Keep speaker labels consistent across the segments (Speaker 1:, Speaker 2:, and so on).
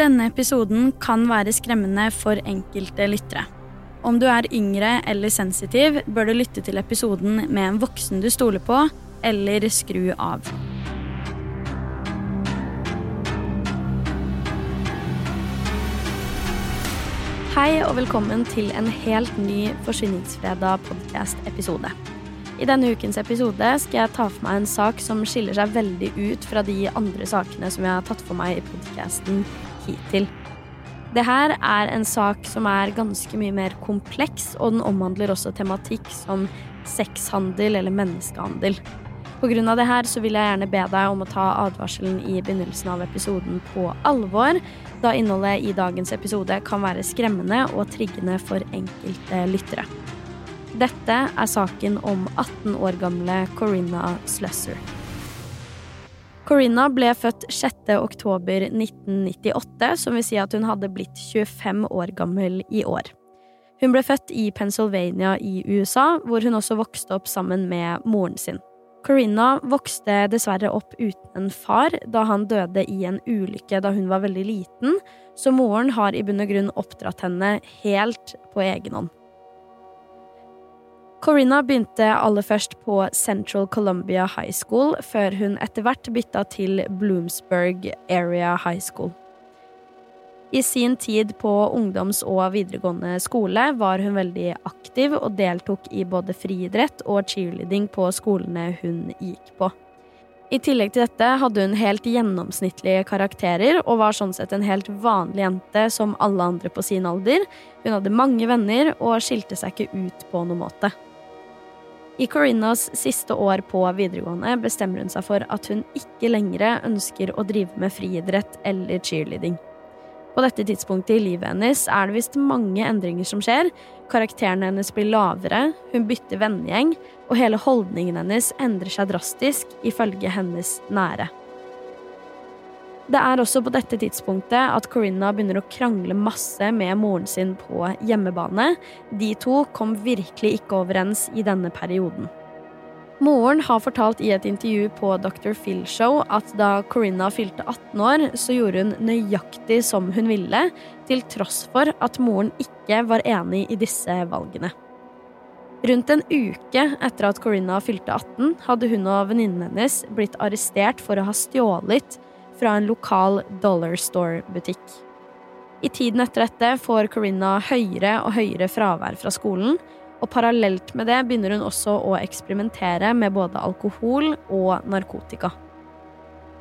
Speaker 1: Denne episoden kan være skremmende for enkelte lyttere. Om du er yngre eller sensitiv, bør du lytte til episoden med en voksen du stoler på, eller skru av. Hei og velkommen til en helt ny Forsvinningsfredag podcast-episode. I denne ukens episode skal jeg ta for meg en sak som skiller seg veldig ut fra de andre sakene som jeg har tatt for meg i podcasten hittil. Det her er en sak som er ganske mye mer kompleks, og den omhandler også tematikk som sexhandel eller menneskehandel. Av det her så vil jeg gjerne be deg om å ta advarselen i begynnelsen av episoden på alvor, da innholdet i dagens episode kan være skremmende og triggende for enkelte lyttere. Dette er saken om 18 år gamle Corinna Slusser. Corinna ble født 6. oktober 1998, som vil si at hun hadde blitt 25 år gammel i år. Hun ble født i Pennsylvania i USA, hvor hun også vokste opp sammen med moren sin. Corinna vokste dessverre opp uten en far, da han døde i en ulykke da hun var veldig liten, så moren har i bunn og grunn oppdratt henne helt på egen hånd. Corinna begynte aller først på Central Columbia High School, før hun etter hvert bytta til Bloomsburg Area High School. I sin tid på ungdoms- og videregående skole var hun veldig aktiv og deltok i både friidrett og cheerleading på skolene hun gikk på. I tillegg til dette hadde hun helt gjennomsnittlige karakterer og var sånn sett en helt vanlig jente som alle andre på sin alder. Hun hadde mange venner og skilte seg ikke ut på noen måte. I Corinnas siste år på videregående bestemmer hun seg for at hun ikke lenger ønsker å drive med friidrett eller cheerleading. På dette tidspunktet i livet hennes er det visst mange endringer som skjer. Karakterene hennes blir lavere, hun bytter vennegjeng, og hele holdningen hennes endrer seg drastisk, ifølge hennes nære. Det er også på dette tidspunktet at Corinna begynner å krangle masse med moren sin på hjemmebane. De to kom virkelig ikke overens i denne perioden. Moren har fortalt i et intervju på Dr. Phil Show at da Corinna fylte 18 år, så gjorde hun nøyaktig som hun ville, til tross for at moren ikke var enig i disse valgene. Rundt en uke etter at Corinna fylte 18, hadde hun og venninnen hennes blitt arrestert for å ha stjålet fra en lokal Dollar Store-butikk. I tiden etter dette får Corinna høyere og høyere fravær fra skolen, og parallelt med det begynner hun også å eksperimentere med både alkohol og narkotika.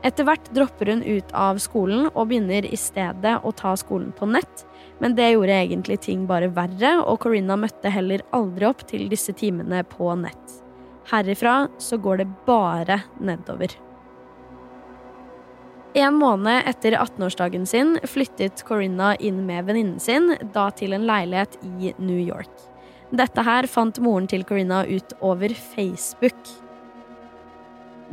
Speaker 1: Etter hvert dropper hun ut av skolen og begynner i stedet å ta skolen på nett, men det gjorde egentlig ting bare verre, og Corinna møtte heller aldri opp til disse timene på nett. Herifra så går det bare nedover. En måned etter 18-årsdagen sin flyttet Corinna inn med venninnen sin, da til en leilighet i New York. Dette her fant moren til Corinna ut over Facebook.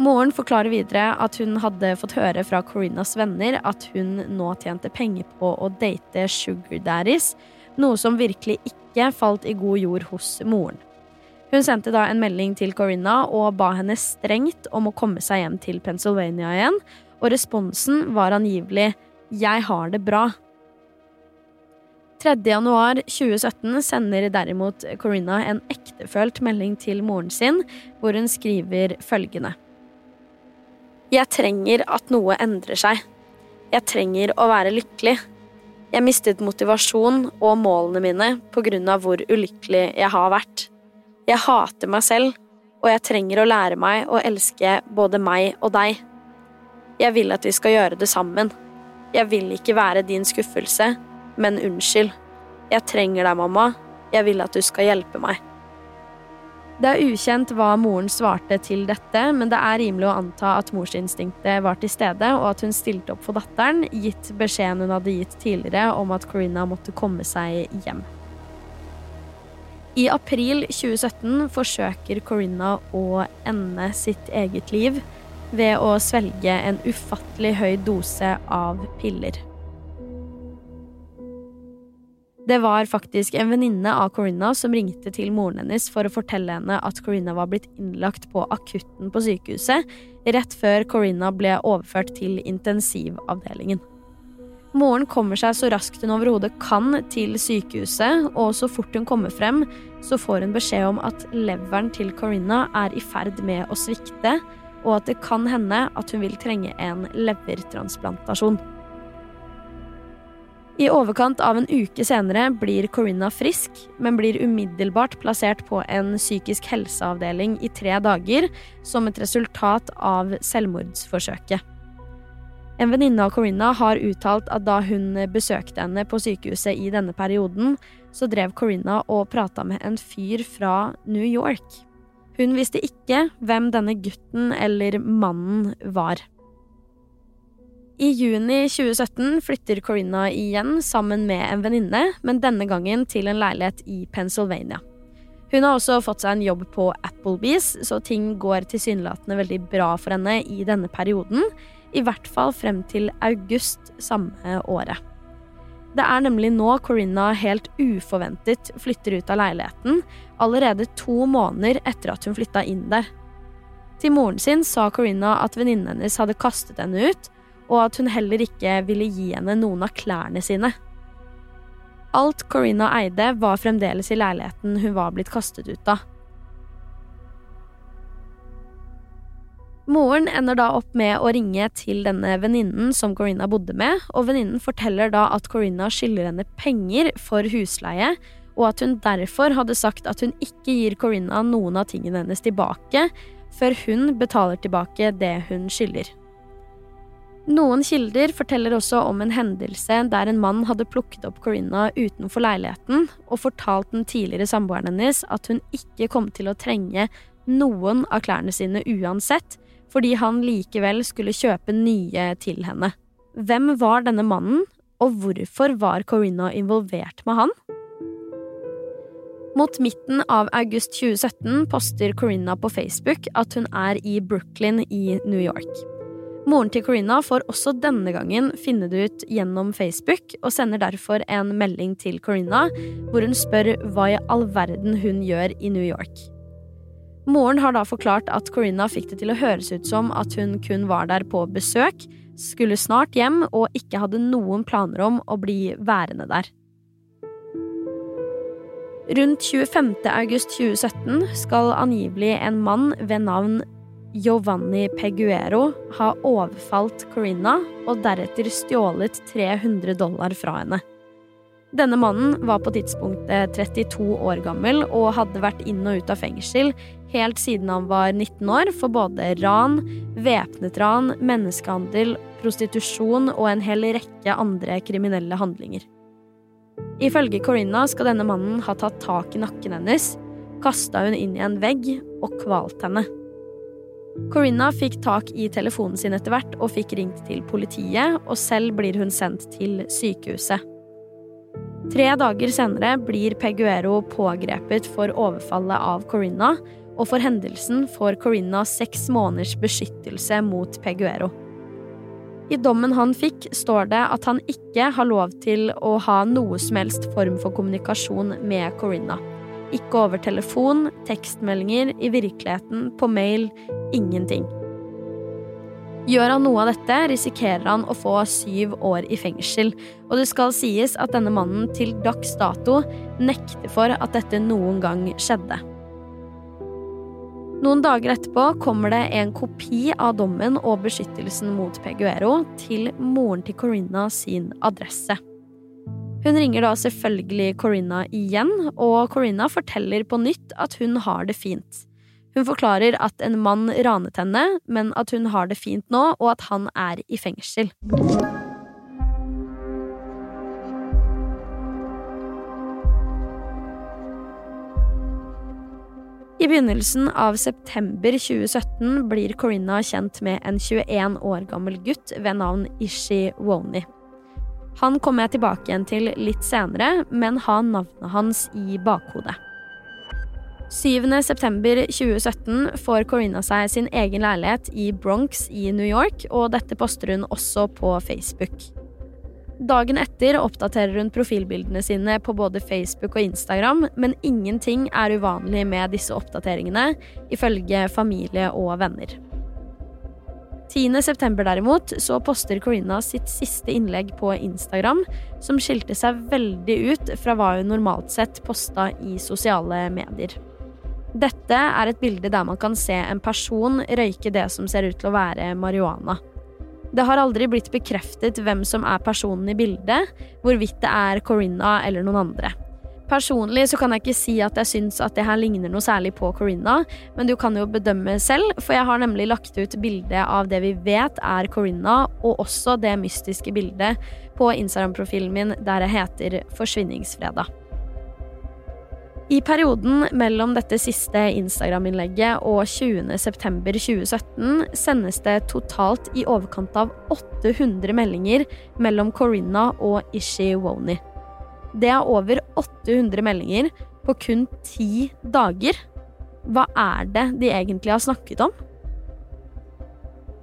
Speaker 1: Moren forklarer videre at hun hadde fått høre fra Corinnas venner at hun nå tjente penger på å date sugar daddies, noe som virkelig ikke falt i god jord hos moren. Hun sendte da en melding til Corinna og ba henne strengt om å komme seg hjem til Pennsylvania igjen, og responsen var angivelig 'Jeg har det bra'. 3.1.2017 sender derimot Corinna en ektefølt melding til moren sin, hvor hun skriver følgende. Jeg trenger at noe endrer seg. Jeg trenger å være lykkelig. Jeg mistet motivasjon og målene mine av hvor ulykkelig jeg har vært. Jeg hater meg selv, og jeg trenger å lære meg å elske både meg og deg. Jeg vil at vi skal gjøre det sammen. Jeg vil ikke være din skuffelse, men unnskyld. Jeg trenger deg, mamma. Jeg vil at du skal hjelpe meg. Det er ukjent hva moren svarte til dette, men det er rimelig å anta at morsinstinktet var til stede, og at hun stilte opp for datteren, gitt beskjeden hun hadde gitt tidligere om at Corinna måtte komme seg hjem. I april 2017 forsøker Corinna å ende sitt eget liv ved å svelge en ufattelig høy dose av piller. Det var faktisk en venninne av Corinna som ringte til moren hennes for å fortelle henne at Corinna var blitt innlagt på akutten på sykehuset rett før Corinna ble overført til intensivavdelingen. Moren kommer seg så raskt hun overhodet kan til sykehuset, og så fort hun kommer frem, så får hun beskjed om at leveren til Corinna er i ferd med å svikte, og at det kan hende at hun vil trenge en levertransplantasjon. I overkant av en uke senere blir Corinna frisk, men blir umiddelbart plassert på en psykisk helseavdeling i tre dager som et resultat av selvmordsforsøket. En venninne av Corinna har uttalt at da hun besøkte henne på sykehuset i denne perioden, så drev Corinna og prata med en fyr fra New York. Hun visste ikke hvem denne gutten eller mannen var. I juni 2017 flytter Corinna igjen sammen med en venninne, men denne gangen til en leilighet i Pennsylvania. Hun har også fått seg en jobb på Applebees, så ting går tilsynelatende veldig bra for henne i denne perioden, i hvert fall frem til august samme året. Det er nemlig nå Corinna helt uforventet flytter ut av leiligheten, allerede to måneder etter at hun flytta inn der. Til moren sin sa Corinna at venninnen hennes hadde kastet henne ut, og at hun heller ikke ville gi henne noen av klærne sine. Alt Corinna eide, var fremdeles i leiligheten hun var blitt kastet ut av. Moren ender da opp med å ringe til denne venninnen som Corinna bodde med, og venninnen forteller da at Corinna skylder henne penger for husleie, og at hun derfor hadde sagt at hun ikke gir Corinna noen av tingene hennes tilbake før hun betaler tilbake det hun skylder. Noen kilder forteller også om en hendelse der en mann hadde plukket opp Corinna utenfor leiligheten og fortalt den tidligere samboeren hennes at hun ikke kom til å trenge noen av klærne sine uansett, fordi han likevel skulle kjøpe nye til henne. Hvem var denne mannen, og hvorfor var Corinna involvert med han? Mot midten av august 2017 poster Corinna på Facebook at hun er i Brooklyn i New York. Moren til Corinna får også denne gangen finne det ut gjennom Facebook, og sender derfor en melding til Corinna hvor hun spør hva i all verden hun gjør i New York. Moren har da forklart at Corinna fikk det til å høres ut som at hun kun var der på besøk, skulle snart hjem og ikke hadde noen planer om å bli værende der. Rundt 25. august 2017 skal angivelig en mann ved navn Giovanni Peguero ha overfalt Corinna og deretter stjålet 300 dollar fra henne. Denne mannen var på tidspunktet 32 år gammel og hadde vært inn og ut av fengsel helt siden han var 19 år for både ran, væpnet ran, menneskehandel, prostitusjon og en hel rekke andre kriminelle handlinger. Ifølge Corinna skal denne mannen ha tatt tak i nakken hennes, kasta hun inn i en vegg og kvalt henne. Corinna fikk tak i telefonen sin etter hvert og fikk ringt til politiet, og selv blir hun sendt til sykehuset. Tre dager senere blir Peguero pågrepet for overfallet av Corinna, og for hendelsen får Corinna seks måneders beskyttelse mot Peguero. I dommen han fikk, står det at han ikke har lov til å ha noe som helst form for kommunikasjon med Corinna. Ikke over telefon, tekstmeldinger, i virkeligheten, på mail. Ingenting. Gjør han noe av dette, risikerer han å få syv år i fengsel, og det skal sies at denne mannen til dags dato nekter for at dette noen gang skjedde. Noen dager etterpå kommer det en kopi av dommen og beskyttelsen mot Peguero til moren til Corinna sin adresse. Hun ringer da selvfølgelig Corinna igjen, og Corinna forteller på nytt at hun har det fint. Hun forklarer at en mann ranet henne, men at hun har det fint nå, og at han er i fengsel. I begynnelsen av september 2017 blir Corinna kjent med en 21 år gammel gutt ved navn Ishi Woni. Han kommer jeg tilbake igjen til litt senere, men har navnet hans i bakhodet. 7.9.2017 får Corinna seg sin egen leilighet i Bronx i New York, og dette poster hun også på Facebook. Dagen etter oppdaterer hun profilbildene sine på både Facebook og Instagram, men ingenting er uvanlig med disse oppdateringene, ifølge familie og venner. 10.9. derimot så poster Corinna sitt siste innlegg på Instagram, som skilte seg veldig ut fra hva hun normalt sett posta i sosiale medier. Dette er et bilde der man kan se en person røyke det som ser ut til å være marihuana. Det har aldri blitt bekreftet hvem som er personen i bildet, hvorvidt det er Corinna eller noen andre. Personlig så kan jeg ikke si at jeg syns at det her ligner noe særlig på Corinna, men du kan jo bedømme selv, for jeg har nemlig lagt ut bilde av det vi vet er Corinna, og også det mystiske bildet på Instagram-profilen min der jeg heter Forsvinningsfredag. I perioden mellom dette siste Instagram-innlegget og 20.9.2017 sendes det totalt i overkant av 800 meldinger mellom Corinna og Ishi Woni. Det er over 800 meldinger på kun ti dager. Hva er det de egentlig har snakket om?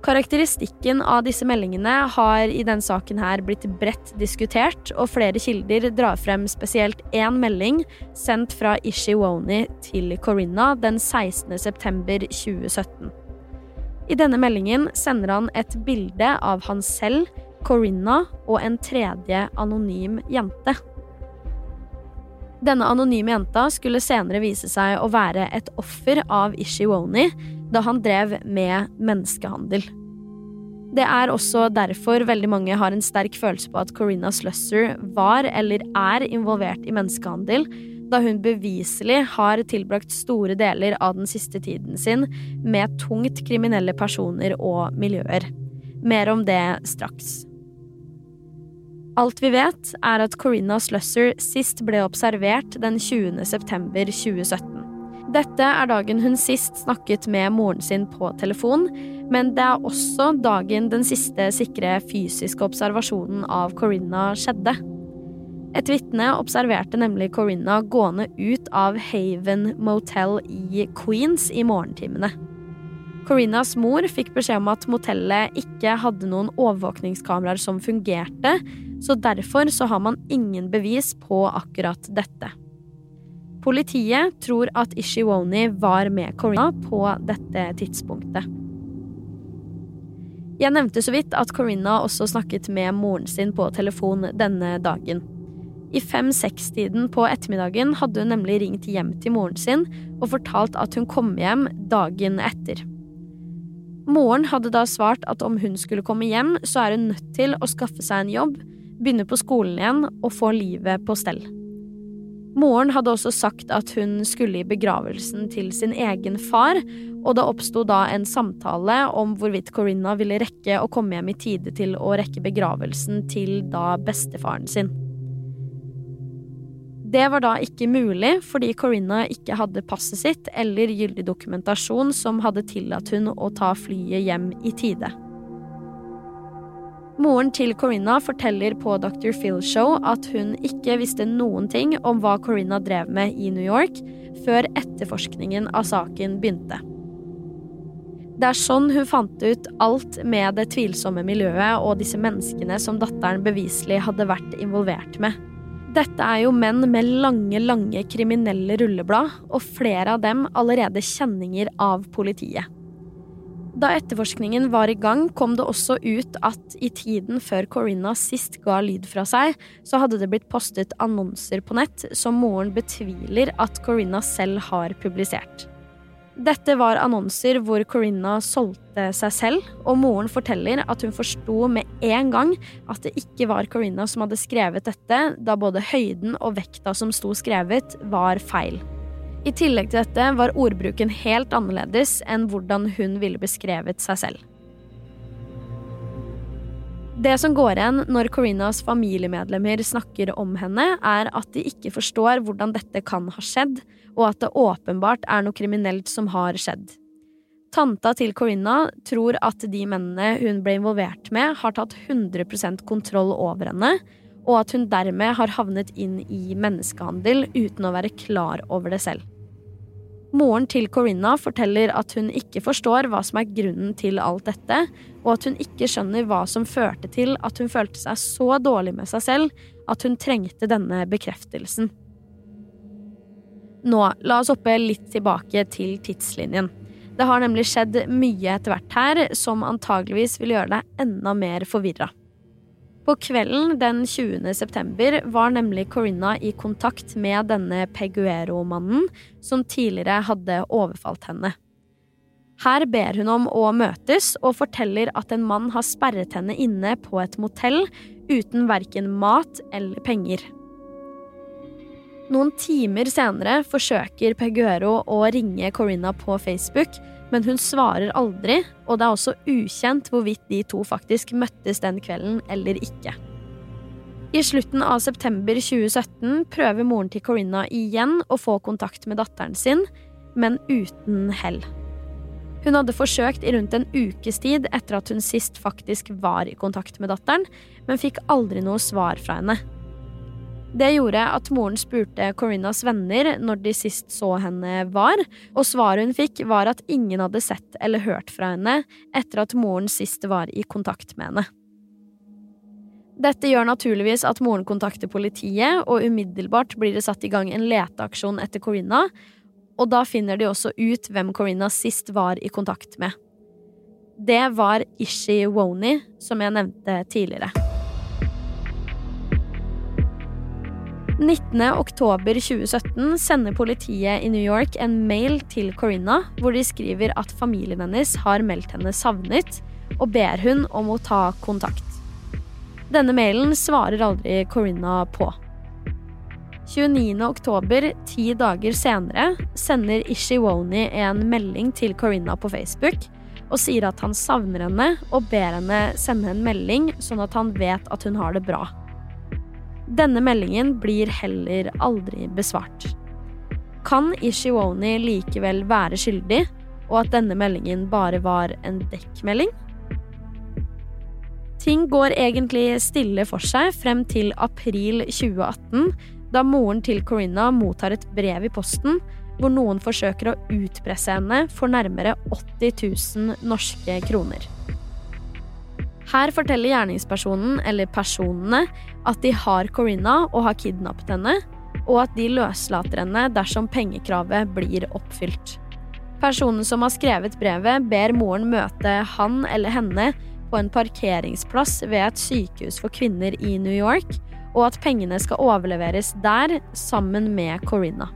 Speaker 1: Karakteristikken av disse meldingene har i denne saken her blitt bredt diskutert, og flere kilder drar frem spesielt én melding sendt fra Ishi Woni til Corinna den 16. september 2017. I denne meldingen sender han et bilde av han selv, Corinna og en tredje anonym jente. Denne anonyme jenta skulle senere vise seg å være et offer av Ishi Woni da han drev med menneskehandel. Det er også derfor veldig mange har en sterk følelse på at Corinna Slusser var eller er involvert i menneskehandel, da hun beviselig har tilbrakt store deler av den siste tiden sin med tungt kriminelle personer og miljøer. Mer om det straks. Alt vi vet, er at Corinna Slusser sist ble observert den 20. september 2017. Dette er dagen hun sist snakket med moren sin på telefon, men det er også dagen den siste sikre fysiske observasjonen av Corinna skjedde. Et vitne observerte nemlig Corinna gående ut av Haven Motel i Queens i morgentimene. Corinnas mor fikk beskjed om at motellet ikke hadde noen overvåkningskameraer som fungerte, så derfor så har man ingen bevis på akkurat dette. Politiet tror at Ishiwoni var med Corinna på dette tidspunktet. Jeg nevnte så vidt at Corinna også snakket med moren sin på telefon denne dagen. I fem-seks-tiden på ettermiddagen hadde hun nemlig ringt hjem til moren sin og fortalt at hun kom hjem dagen etter. Moren hadde da svart at om hun skulle komme hjem, så er hun nødt til å skaffe seg en jobb, begynne på skolen igjen og få livet på stell. Moren hadde også sagt at hun skulle i begravelsen til sin egen far, og det oppsto da en samtale om hvorvidt Corinna ville rekke å komme hjem i tide til å rekke begravelsen til da bestefaren sin. Det var da ikke mulig fordi Corinna ikke hadde passet sitt eller gyldig dokumentasjon som hadde tillatt hun å ta flyet hjem i tide. Moren til Corinna forteller på Dr. Phil Show at hun ikke visste noen ting om hva Corinna drev med i New York, før etterforskningen av saken begynte. Det er sånn hun fant ut alt med det tvilsomme miljøet og disse menneskene som datteren beviselig hadde vært involvert med. Dette er jo menn med lange, lange kriminelle rulleblad, og flere av dem allerede kjenninger av politiet. Da etterforskningen var i gang, kom det også ut at i tiden før Corinna sist ga lyd fra seg, så hadde det blitt postet annonser på nett som moren betviler at Corinna selv har publisert. Dette var annonser hvor Corinna solgte seg selv, og moren forteller at hun forsto med en gang at det ikke var Corinna som hadde skrevet dette, da både høyden og vekta som sto skrevet, var feil. I tillegg til dette var ordbruken helt annerledes enn hvordan hun ville beskrevet seg selv. Det som går igjen når Corinas familiemedlemmer snakker om henne, er at de ikke forstår hvordan dette kan ha skjedd, og at det åpenbart er noe kriminelt som har skjedd. Tanta til Corina tror at de mennene hun ble involvert med, har tatt 100% kontroll over henne, og at hun dermed har havnet inn i menneskehandel uten å være klar over det selv. Moren til Corinna forteller at hun ikke forstår hva som er grunnen til alt dette, og at hun ikke skjønner hva som førte til at hun følte seg så dårlig med seg selv at hun trengte denne bekreftelsen. Nå, la oss hoppe litt tilbake til tidslinjen. Det har nemlig skjedd mye etter hvert her som antageligvis vil gjøre deg enda mer forvirra. På kvelden den 20. september var nemlig Corinna i kontakt med denne Peguero-mannen som tidligere hadde overfalt henne. Her ber hun om å møtes og forteller at en mann har sperret henne inne på et motell uten verken mat eller penger. Noen timer senere forsøker Peguero å ringe Corinna på Facebook, men hun svarer aldri, og det er også ukjent hvorvidt de to faktisk møttes den kvelden eller ikke. I slutten av september 2017 prøver moren til Corinna igjen å få kontakt med datteren sin, men uten hell. Hun hadde forsøkt i rundt en ukes tid etter at hun sist faktisk var i kontakt med datteren, men fikk aldri noe svar fra henne. Det gjorde at moren spurte Corinnas venner når de sist så henne var, og svaret hun fikk, var at ingen hadde sett eller hørt fra henne etter at moren sist var i kontakt med henne. Dette gjør naturligvis at moren kontakter politiet, og umiddelbart blir det satt i gang en leteaksjon etter Corinna, og da finner de også ut hvem Corinna sist var i kontakt med. Det var Ishi Woni, som jeg nevnte tidligere. 19.10.2017 sender politiet i New York en mail til Corinna hvor de skriver at familien hennes har meldt henne savnet, og ber hun om å ta kontakt. Denne mailen svarer aldri Corinna på. 29.10, ti dager senere, sender Ishiwoni en melding til Corinna på Facebook og sier at han savner henne og ber henne sende en melding sånn at han vet at hun har det bra. Denne meldingen blir heller aldri besvart. Kan Ishiwoni likevel være skyldig, og at denne meldingen bare var en dekkmelding? Ting går egentlig stille for seg frem til april 2018, da moren til Corinna mottar et brev i posten hvor noen forsøker å utpresse henne for nærmere 80 000 norske kroner. Her forteller gjerningspersonen, eller personene, at de har Corinna og har kidnappet henne, og at de løslater henne dersom pengekravet blir oppfylt. Personen som har skrevet brevet, ber moren møte han eller henne på en parkeringsplass ved et sykehus for kvinner i New York, og at pengene skal overleveres der sammen med Corinna.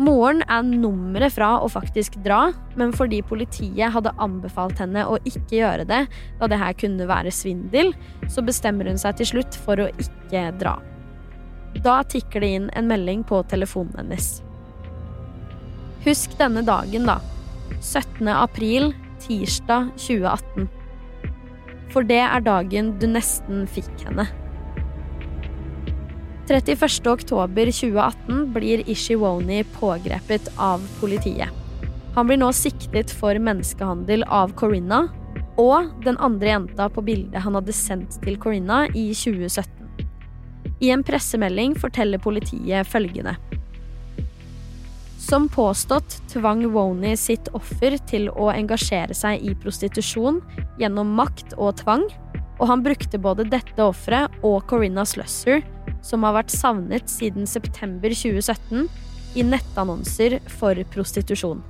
Speaker 1: Moren er nummeret fra å faktisk dra, men fordi politiet hadde anbefalt henne å ikke gjøre det, da det her kunne være svindel, så bestemmer hun seg til slutt for å ikke dra. Da tikker det inn en melding på telefonen hennes. Husk denne dagen, da. 17. april, tirsdag 2018. For det er dagen du nesten fikk henne. 31.10.2018 blir Ishiwoni pågrepet av politiet. Han blir nå siktet for menneskehandel av Corinna og den andre jenta på bildet han hadde sendt til Corinna i 2017. I en pressemelding forteller politiet følgende. Som påstått tvang Woni sitt offer til å engasjere seg i prostitusjon gjennom makt og tvang, og han brukte både dette offeret og Corinna Slusser som har vært savnet siden september 2017, i nettannonser for prostitusjon.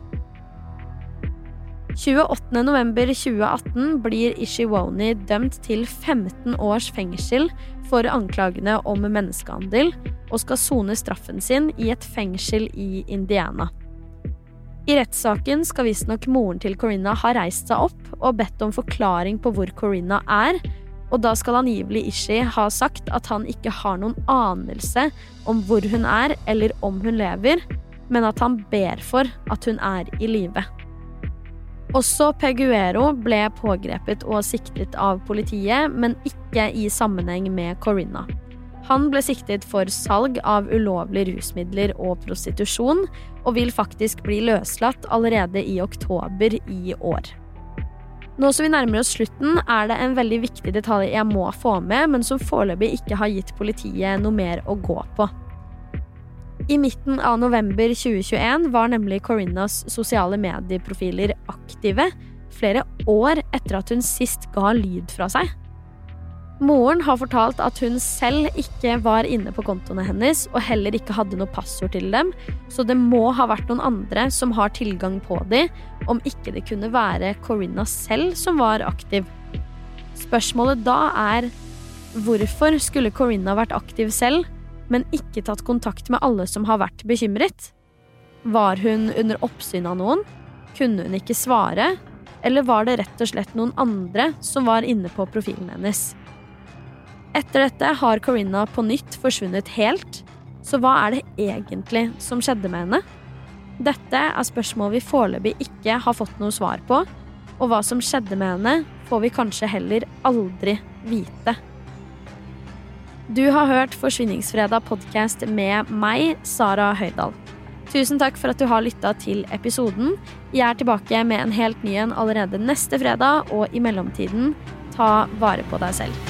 Speaker 1: 28.11.2018 blir Ishiwoni dømt til 15 års fengsel for anklagene om menneskehandel, og skal sone straffen sin i et fengsel i Indiana. I rettssaken skal visstnok moren til Corinna ha reist seg opp og bedt om forklaring på hvor Corinna er, og da skal angivelig Ishi ha sagt at han ikke har noen anelse om hvor hun er eller om hun lever, men at han ber for at hun er i live. Også Peguero ble pågrepet og siktet av politiet, men ikke i sammenheng med Corinna. Han ble siktet for salg av ulovlige rusmidler og prostitusjon, og vil faktisk bli løslatt allerede i oktober i år. Nå som vi nærmer oss slutten, er det en veldig viktig detalj jeg må få med, men som foreløpig ikke har gitt politiet noe mer å gå på. I midten av november 2021 var nemlig Corinnas sosiale medieprofiler aktive flere år etter at hun sist ga lyd fra seg. Moren har fortalt at hun selv ikke var inne på kontoene hennes og heller ikke hadde noe passord til dem, så det må ha vært noen andre som har tilgang på de, om ikke det kunne være Corinna selv som var aktiv. Spørsmålet da er hvorfor skulle Corinna vært aktiv selv, men ikke tatt kontakt med alle som har vært bekymret? Var hun under oppsyn av noen? Kunne hun ikke svare? Eller var det rett og slett noen andre som var inne på profilen hennes? Etter dette har Corinna på nytt forsvunnet helt, så hva er det egentlig som skjedde med henne? Dette er spørsmål vi foreløpig ikke har fått noe svar på, og hva som skjedde med henne, får vi kanskje heller aldri vite. Du har hørt Forsvinningsfredag podkast med meg, Sara Høydahl. Tusen takk for at du har lytta til episoden. Jeg er tilbake med en helt ny en allerede neste fredag, og i mellomtiden, ta vare på deg selv.